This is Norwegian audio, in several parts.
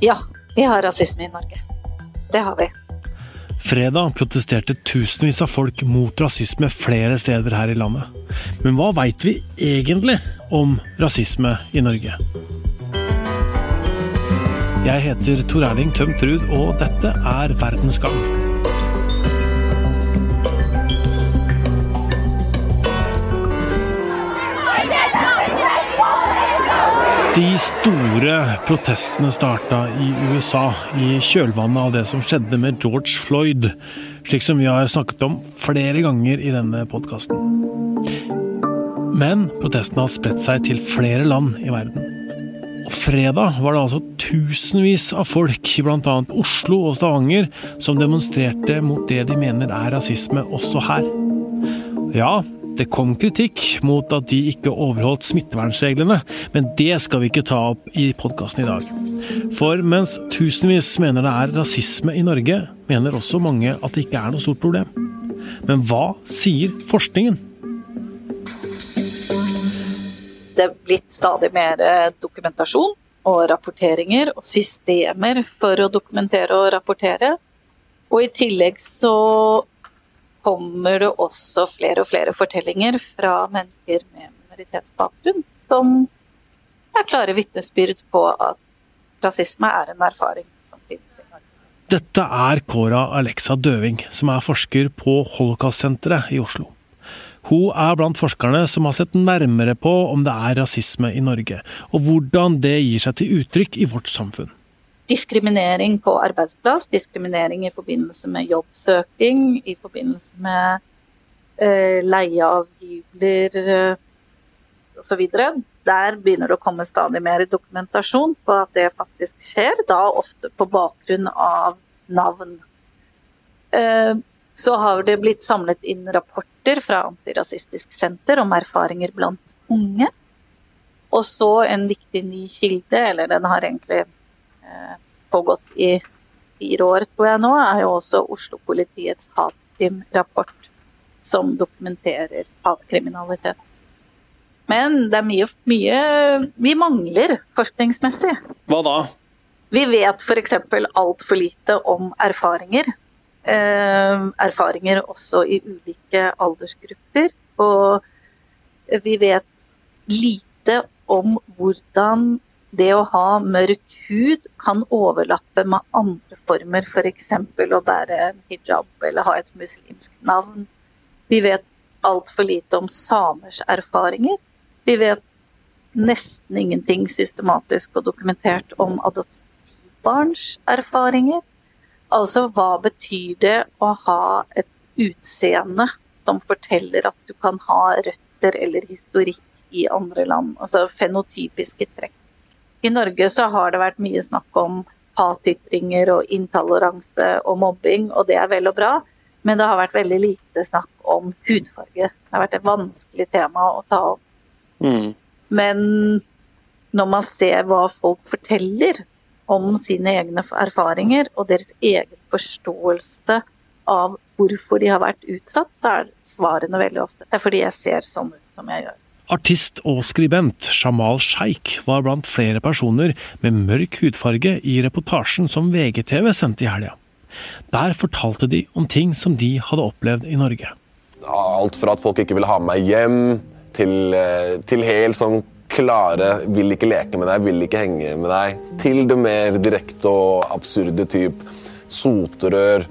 Ja, vi har rasisme i Norge. Det har vi. Fredag protesterte tusenvis av folk mot rasisme flere steder her i landet. Men hva veit vi egentlig om rasisme i Norge? Jeg heter Tor Erling Tømt Ruud, og dette er Verdensgang. De store protestene starta i USA i kjølvannet av det som skjedde med George Floyd, slik som vi har snakket om flere ganger i denne podkasten. Men protestene har spredt seg til flere land i verden. Og fredag var det altså tusenvis av folk i bl.a. Oslo og Stavanger som demonstrerte mot det de mener er rasisme også her. Ja, det kom kritikk mot at de ikke overholdt smittevernreglene, men det skal vi ikke ta opp i podkasten i dag. For mens tusenvis mener det er rasisme i Norge, mener også mange at det ikke er noe stort problem. Men hva sier forskningen? Det er blitt stadig mer eh, dokumentasjon og rapporteringer og systemer for å dokumentere og rapportere. Og i tillegg så kommer det også flere og flere fortellinger fra mennesker med minoritetsbakgrunn som er klare vitnesbyrd på at rasisme er en erfaring som finnes i Norge. Dette er Kåra Alexa Døving, som er forsker på Holocaust-senteret i Oslo. Hun er blant forskerne som har sett nærmere på om det er rasisme i Norge, og hvordan det gir seg til uttrykk i vårt samfunn diskriminering på arbeidsplass, diskriminering i forbindelse med jobbsøking, i forbindelse med eh, leie av hybler eh, osv. Der begynner det å komme stadig mer dokumentasjon på at det faktisk skjer, da ofte på bakgrunn av navn. Eh, så har det blitt samlet inn rapporter fra Antirasistisk Senter om erfaringer blant unge. Og så en viktig ny kilde, eller den har egentlig pågått i fire år, tror jeg nå, er jo også Oslo-politiets hatkrimrapport, som dokumenterer hatkriminalitet. Men det er mye, mye vi mangler forskningsmessig. Hva da? Vi vet f.eks. altfor lite om erfaringer. Eh, erfaringer også i ulike aldersgrupper. Og vi vet lite om hvordan det å ha mørk hud kan overlappe med andre former, f.eks. For å bære hijab eller ha et muslimsk navn. Vi vet altfor lite om samers erfaringer. Vi vet nesten ingenting systematisk og dokumentert om adoptivbarns erfaringer. Altså hva betyr det å ha et utseende som forteller at du kan ha røtter eller historikk i andre land? Altså fenotypiske trekk. I Norge så har det vært mye snakk om hatytringer og intoleranse og mobbing, og det er vel og bra. Men det har vært veldig lite snakk om hudfarge. Det har vært et vanskelig tema å ta opp. Mm. Men når man ser hva folk forteller om sine egne erfaringer og deres egen forståelse av hvorfor de har vært utsatt, så er svarene veldig ofte det er fordi jeg ser sånn ut som jeg gjør. Artist og skribent Shamal Sheikh var blant flere personer med mørk hudfarge i reportasjen som VGTV sendte i helga. Der fortalte de om ting som de hadde opplevd i Norge. Alt fra at folk ikke ville ha meg hjem, til, eh, til helt sånn klare 'vil ikke leke med deg, vil ikke henge med deg', til det mer direkte og absurde type soterør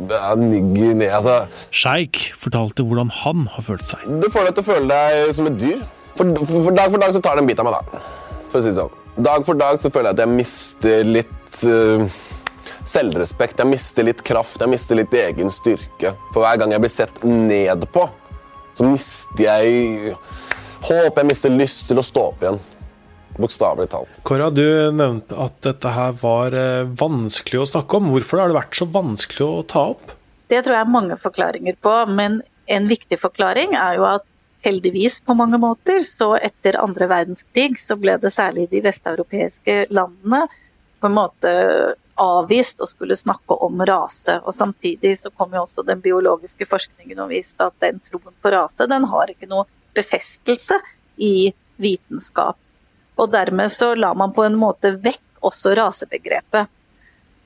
ned, altså. Sjeik fortalte hvordan han har følt seg. Du får deg til å føle deg som et dyr. For, for, for, dag for dag så tar det en bit av meg, da. For å si det sånn. Dag for dag så føler jeg at jeg mister litt uh, selvrespekt. Jeg mister litt kraft, jeg mister litt egen styrke. For hver gang jeg blir sett ned på, så mister jeg håp, jeg mister lyst til å stå opp igjen. Bokstavelig talt. Kåra, du nevnte at dette her var eh, vanskelig å snakke om. Hvorfor har det vært så vanskelig å ta opp? Det tror jeg er mange forklaringer på, men en viktig forklaring er jo at heldigvis på mange måter, så etter andre verdenskrig så ble det særlig de vesteuropeiske landene på en måte avvist å skulle snakke om rase. Og samtidig så kom jo også den biologiske forskningen og viste at den troen på rase, den har ikke noe befestelse i vitenskap. Og dermed så la man på en måte vekk også rasebegrepet.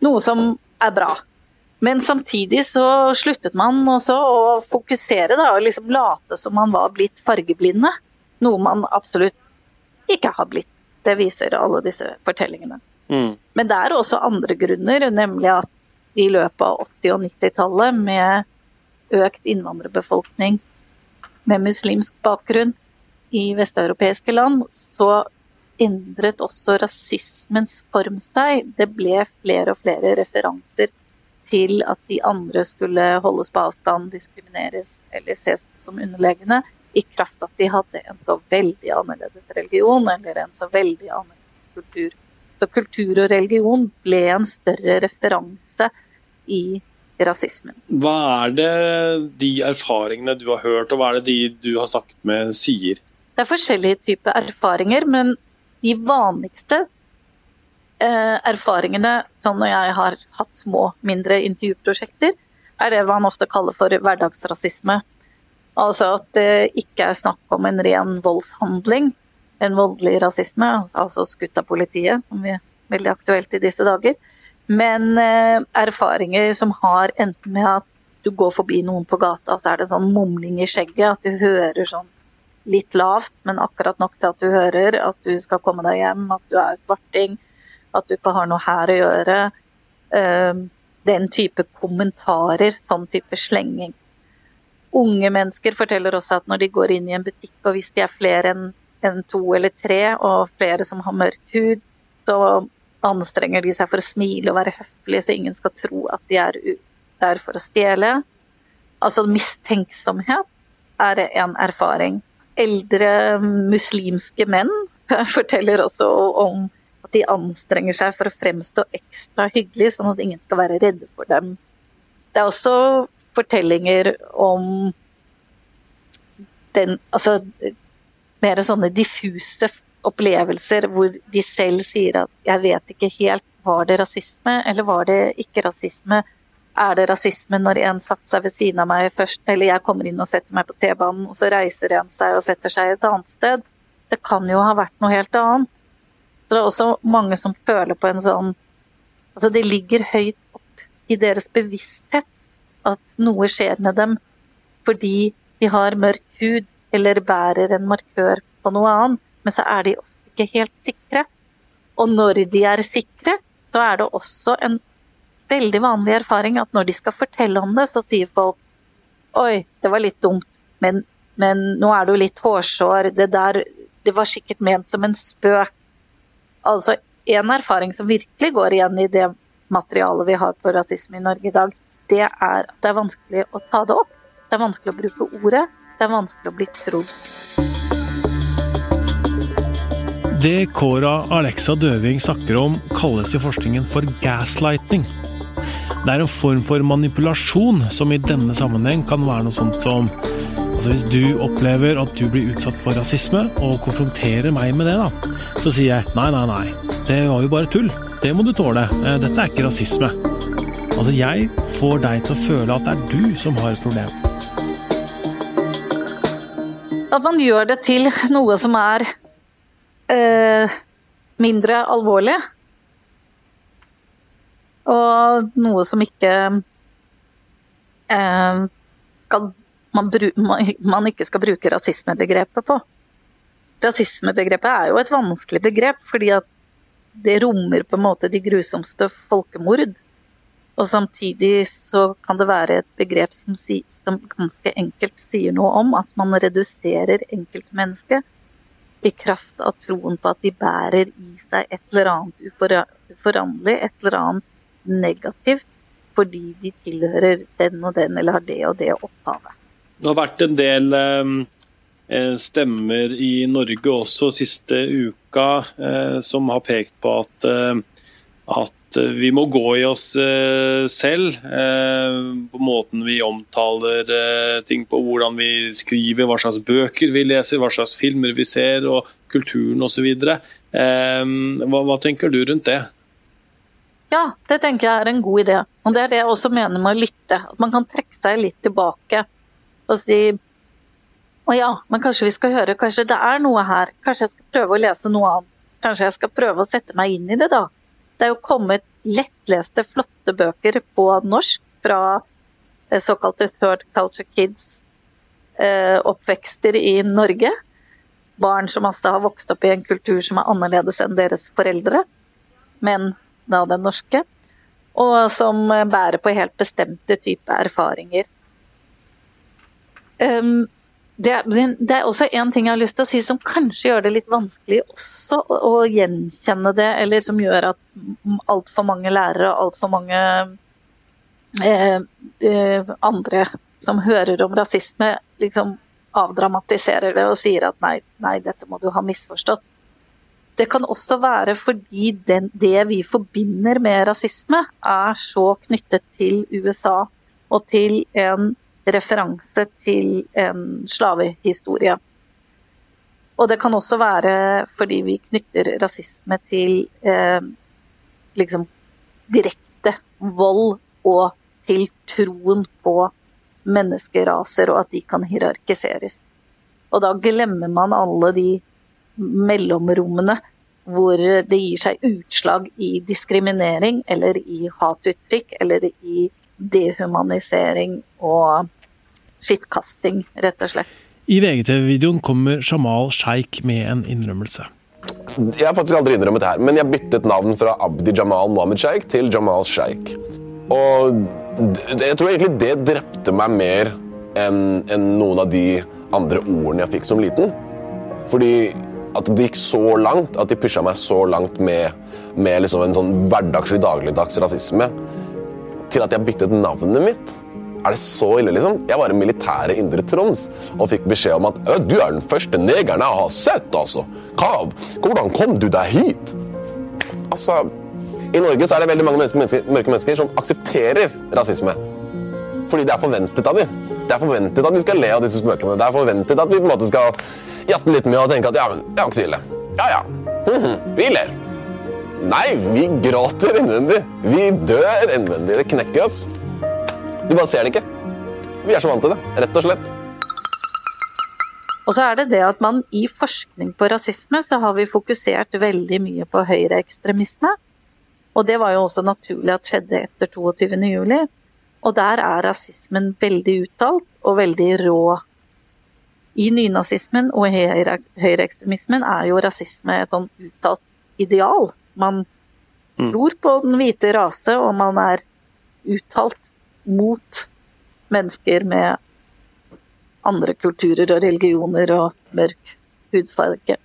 Noe som er bra. Men samtidig så sluttet man også å fokusere da, og liksom late som man var blitt fargeblinde. Noe man absolutt ikke har blitt. Det viser alle disse fortellingene. Mm. Men det er også andre grunner, nemlig at i løpet av 80- og 90-tallet, med økt innvandrerbefolkning med muslimsk bakgrunn i vesteuropeiske land, så endret også rasismens form seg. Det ble flere og flere referanser til at de andre skulle holdes på avstand, diskrimineres eller ses på som underlegne, i kraft at de hadde en så veldig annerledes religion eller en så veldig annerledes kultur. Så kultur og religion ble en større referanse i rasismen. Hva er det de erfaringene du har hørt, og hva er det de du har sagt med, sier? Det er forskjellige typer erfaringer, men de vanligste eh, erfaringene, sånn når jeg har hatt små, mindre intervjuprosjekter, er det man ofte kaller for hverdagsrasisme. Altså at det ikke er snakk om en ren voldshandling, en voldelig rasisme, altså skutt av politiet, som er veldig aktuelt i disse dager. Men eh, erfaringer som har enten med at du går forbi noen på gata, og så er det en sånn mumling i skjegget, at du hører sånn litt lavt, men akkurat nok til at du hører at du skal komme deg hjem, at du er svarting, at du ikke har noe her å gjøre. Eh, den type kommentarer, sånn type slenging. Unge mennesker forteller også at når de går inn i en butikk, og hvis de er flere enn en to eller tre, og flere som har mørk hud, så anstrenger de seg for å smile og være høflige, så ingen skal tro at de er der for å stjele. Altså mistenksomhet er en erfaring. Eldre muslimske menn forteller også om at de anstrenger seg for å fremstå ekstra hyggelig, sånn at ingen skal være redde for dem. Det er også fortellinger om den Altså mer sånne diffuse opplevelser hvor de selv sier at 'jeg vet ikke helt, var det rasisme eller var det ikke rasisme'? Er det rasisme når en satte seg ved siden av meg først, eller jeg kommer inn og setter meg på T-banen, og så reiser en seg og setter seg et annet sted? Det kan jo ha vært noe helt annet. Så det er også mange som føler på en sånn Altså det ligger høyt opp i deres bevissthet at noe skjer med dem fordi de har mørk hud eller bærer en markør på noe annet men så er de ofte ikke helt sikre. Og når de er sikre, så er det også en veldig vanlig erfaring at når de skal fortelle om det, så sier folk Oi, det var litt dumt, men, men nå er du litt hårsår. Det der det var sikkert ment som en spøk. Altså, en erfaring som virkelig går igjen i det materialet vi har på rasisme i Norge i dag, det er at det er vanskelig å ta det opp. Det er vanskelig å bruke ordet. Det er vanskelig å bli trodd. Det Kåra Alexa Døving snakker om, kalles i forskningen for gaslighting. Det er en form for manipulasjon som i denne sammenheng kan være noe sånt som Altså Hvis du opplever at du blir utsatt for rasisme, og konfronterer meg med det, da, så sier jeg nei, nei, nei, det var jo bare tull. Det må du tåle. Eh, dette er ikke rasisme. Altså, jeg får deg til å føle at det er du som har et problem. At man gjør det til noe som er eh, mindre alvorlig. Og noe som ikke eh, skal man, man, ikke skal bruke rasismebegrepet på. Rasismebegrepet er jo et vanskelig begrep, fordi at det rommer på en måte de grusomste folkemord. Og samtidig så kan det være et begrep som, som ganske enkelt sier noe om at man reduserer enkeltmennesket i kraft av troen på at de bærer i seg et eller annet uforanderlig, et eller annet negativt, fordi de tilhører den og den eller har det og det opphavet. Det har vært en del ehm, eh, stemmer i Norge også siste uka eh, som har pekt på at, eh, at Eh, vi må gå i oss eh, selv. Eh, på måten vi omtaler ting på, hvordan vi skriver, hva slags bøker vi leser, hva slags filmer vi ser, og kulturen osv. Hva, hva tenker du rundt det? Ja, det tenker jeg er en god idé. Og det er det jeg også mener med å lytte. At man kan trekke seg litt tilbake og si å ja, men kanskje vi skal høre, kanskje det er noe her. Kanskje jeg skal prøve å lese noe annet. Kanskje jeg skal prøve å sette meg inn i det, da. Det er jo kommet lettleste, flotte bøker på norsk fra eh, såkalte third culture kids eh, oppvekster i Norge. Barn som altså har vokst opp i en kultur som er annerledes enn deres foreldre, men da den norske. Og som bærer på helt bestemte typer erfaringer. Um, det, det, er også en ting jeg har lyst til å si som kanskje gjør det litt vanskelig også å, å gjenkjenne det, eller som gjør at altfor mange lærere og altfor mange eh, eh, andre som hører om rasisme, liksom avdramatiserer det og sier at nei, nei, dette må du ha misforstått. Det kan også være fordi den, det vi forbinder med rasisme, er så knyttet til USA og til en referanse til en slavehistorie. Og det kan også være fordi vi knytter rasisme til eh, liksom direkte vold og til troen på menneskeraser, og at de kan hierarkiseres. Og da glemmer man alle de mellomrommene hvor det gir seg utslag i diskriminering eller i hatuttrykk eller i dehumanisering og skittkasting, rett og slett. I VGTV-videoen kommer Jamal Sheikh med en innrømmelse. Jeg har faktisk aldri innrømmet det her, men jeg byttet navn fra Abdi Jamal Mohammed Sheikh til Jamal Sheikh. Og jeg tror egentlig det drepte meg mer enn en noen av de andre ordene jeg fikk som liten. Fordi at det gikk så langt, at de pusha meg så langt med, med liksom en sånn hverdagslig, dagligdags rasisme, til at jeg byttet navnet mitt. Er det så ille, liksom? Jeg var i militæret Indre Troms og fikk beskjed om at du er den første negeren jeg har sett, altså. Kav, hvordan kom du deg hit? Altså, I Norge så er det veldig mange mennesker, mørke mennesker som aksepterer rasisme. Fordi det er forventet av dem. Det er forventet at vi skal le av disse spøkene. Det er forventet at vi på en måte skal jatte litt med og tenke at ja, men det er ikke så ille. Ja, ja. -hmm. Vi ler. Nei, vi gråter innvendig. Vi dør innvendig. Det knekker oss. Du bare ser det ikke. Vi er så vant til det, rett og slett. Og så er det det at man i forskning på rasisme så har vi fokusert veldig mye på høyreekstremisme. Og det var jo også naturlig at skjedde etter 22.07. Og der er rasismen veldig uttalt og veldig rå. I nynazismen og høyreekstremismen er jo rasisme et sånn uttalt ideal. Man mm. tror på den hvite rase, og man er uttalt mot mennesker med andre kulturer og religioner og mørk hudfarge.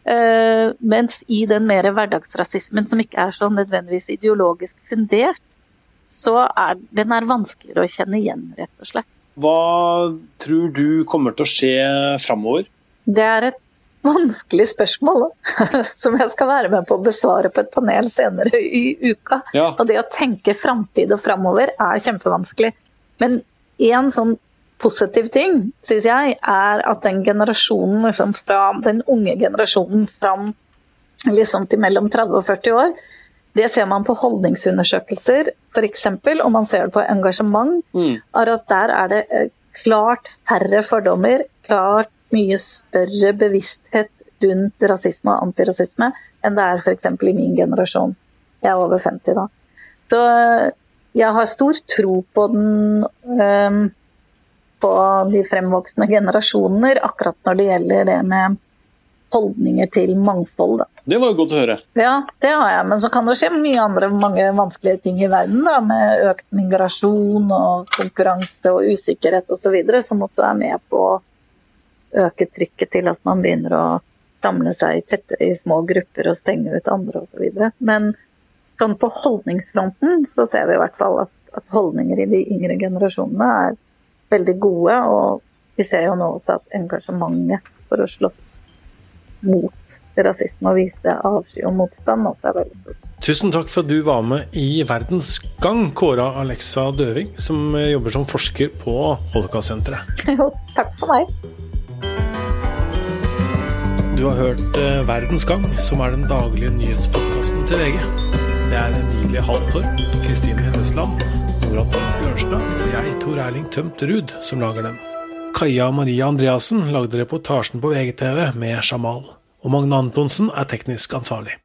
Uh, mens i den mer hverdagsrasismen, som ikke er så nødvendigvis ideologisk fundert, så er den er vanskeligere å kjenne igjen, rett og slett. Hva tror du kommer til å skje framover? Det er et vanskelig spørsmål som jeg skal være med på å besvare på et panel senere i uka. Ja. Og det å tenke framtid og framover er kjempevanskelig. Men én sånn positiv ting, syns jeg, er at den generasjonen liksom fra den unge generasjonen fram liksom til mellom 30 og 40 år, det ser man på holdningsundersøkelser f.eks., og man ser det på engasjement, mm. er at der er det eh, klart færre fordommer, klart mye større bevissthet rundt rasisme og antirasisme enn det er f.eks. i min generasjon. Jeg er over 50 da. Så jeg har stor tro på den um, på de fremvoksende generasjoner akkurat når det gjelder det med holdninger til mangfold. Da. Det var jo godt å høre. Ja, det har jeg. Men så kan det skje mye andre mange vanskelige ting i verden. Da, med økt migrasjon og konkurranse og usikkerhet osv. som også er med på å øke trykket til at man begynner å samle seg tettere i små grupper og stenge ut andre osv. Men sånn på holdningsfronten så ser vi i hvert fall at, at, holdninger i de yngre generasjonene er veldig gode. Og vi ser jo nå også at engasjementet for å slåss mot rasisme og vise avsky og motstand også er veldig stort. Tusen takk for at du var med i Verdens gang, Kåra Alexa Døving, som jobber som forsker på Holocaust-senteret. Jo, takk for meg. Du har hørt eh, Verdens gang, som er den daglige nyhetspodkasten til VG. Det er Emilie Halltorp, Kristine Hennesland, Nora Bjørnstad og jeg, Tor Erling Tømt Ruud, som lager den. Kaja Maria Andreassen lagde reportasjen på VGTV med Jamal. Og Magne Antonsen er teknisk ansvarlig.